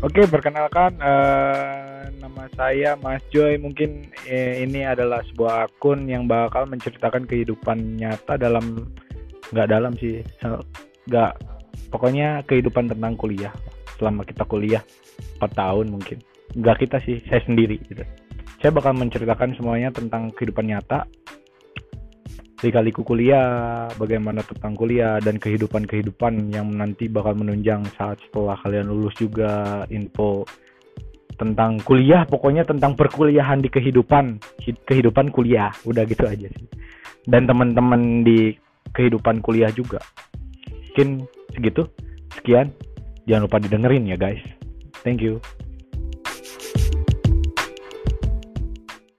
Oke, perkenalkan uh, nama saya Mas Joy. Mungkin eh, ini adalah sebuah akun yang bakal menceritakan kehidupan nyata dalam nggak dalam sih, nggak pokoknya kehidupan tentang kuliah selama kita kuliah 4 tahun mungkin. Nggak kita sih, saya sendiri gitu. Saya bakal menceritakan semuanya tentang kehidupan nyata lika-liku kuliah, bagaimana tentang kuliah dan kehidupan-kehidupan yang nanti bakal menunjang saat setelah kalian lulus juga info tentang kuliah, pokoknya tentang perkuliahan di kehidupan, kehidupan kuliah, udah gitu aja sih. Dan teman-teman di kehidupan kuliah juga. Mungkin segitu. Sekian. Jangan lupa didengerin ya guys. Thank you.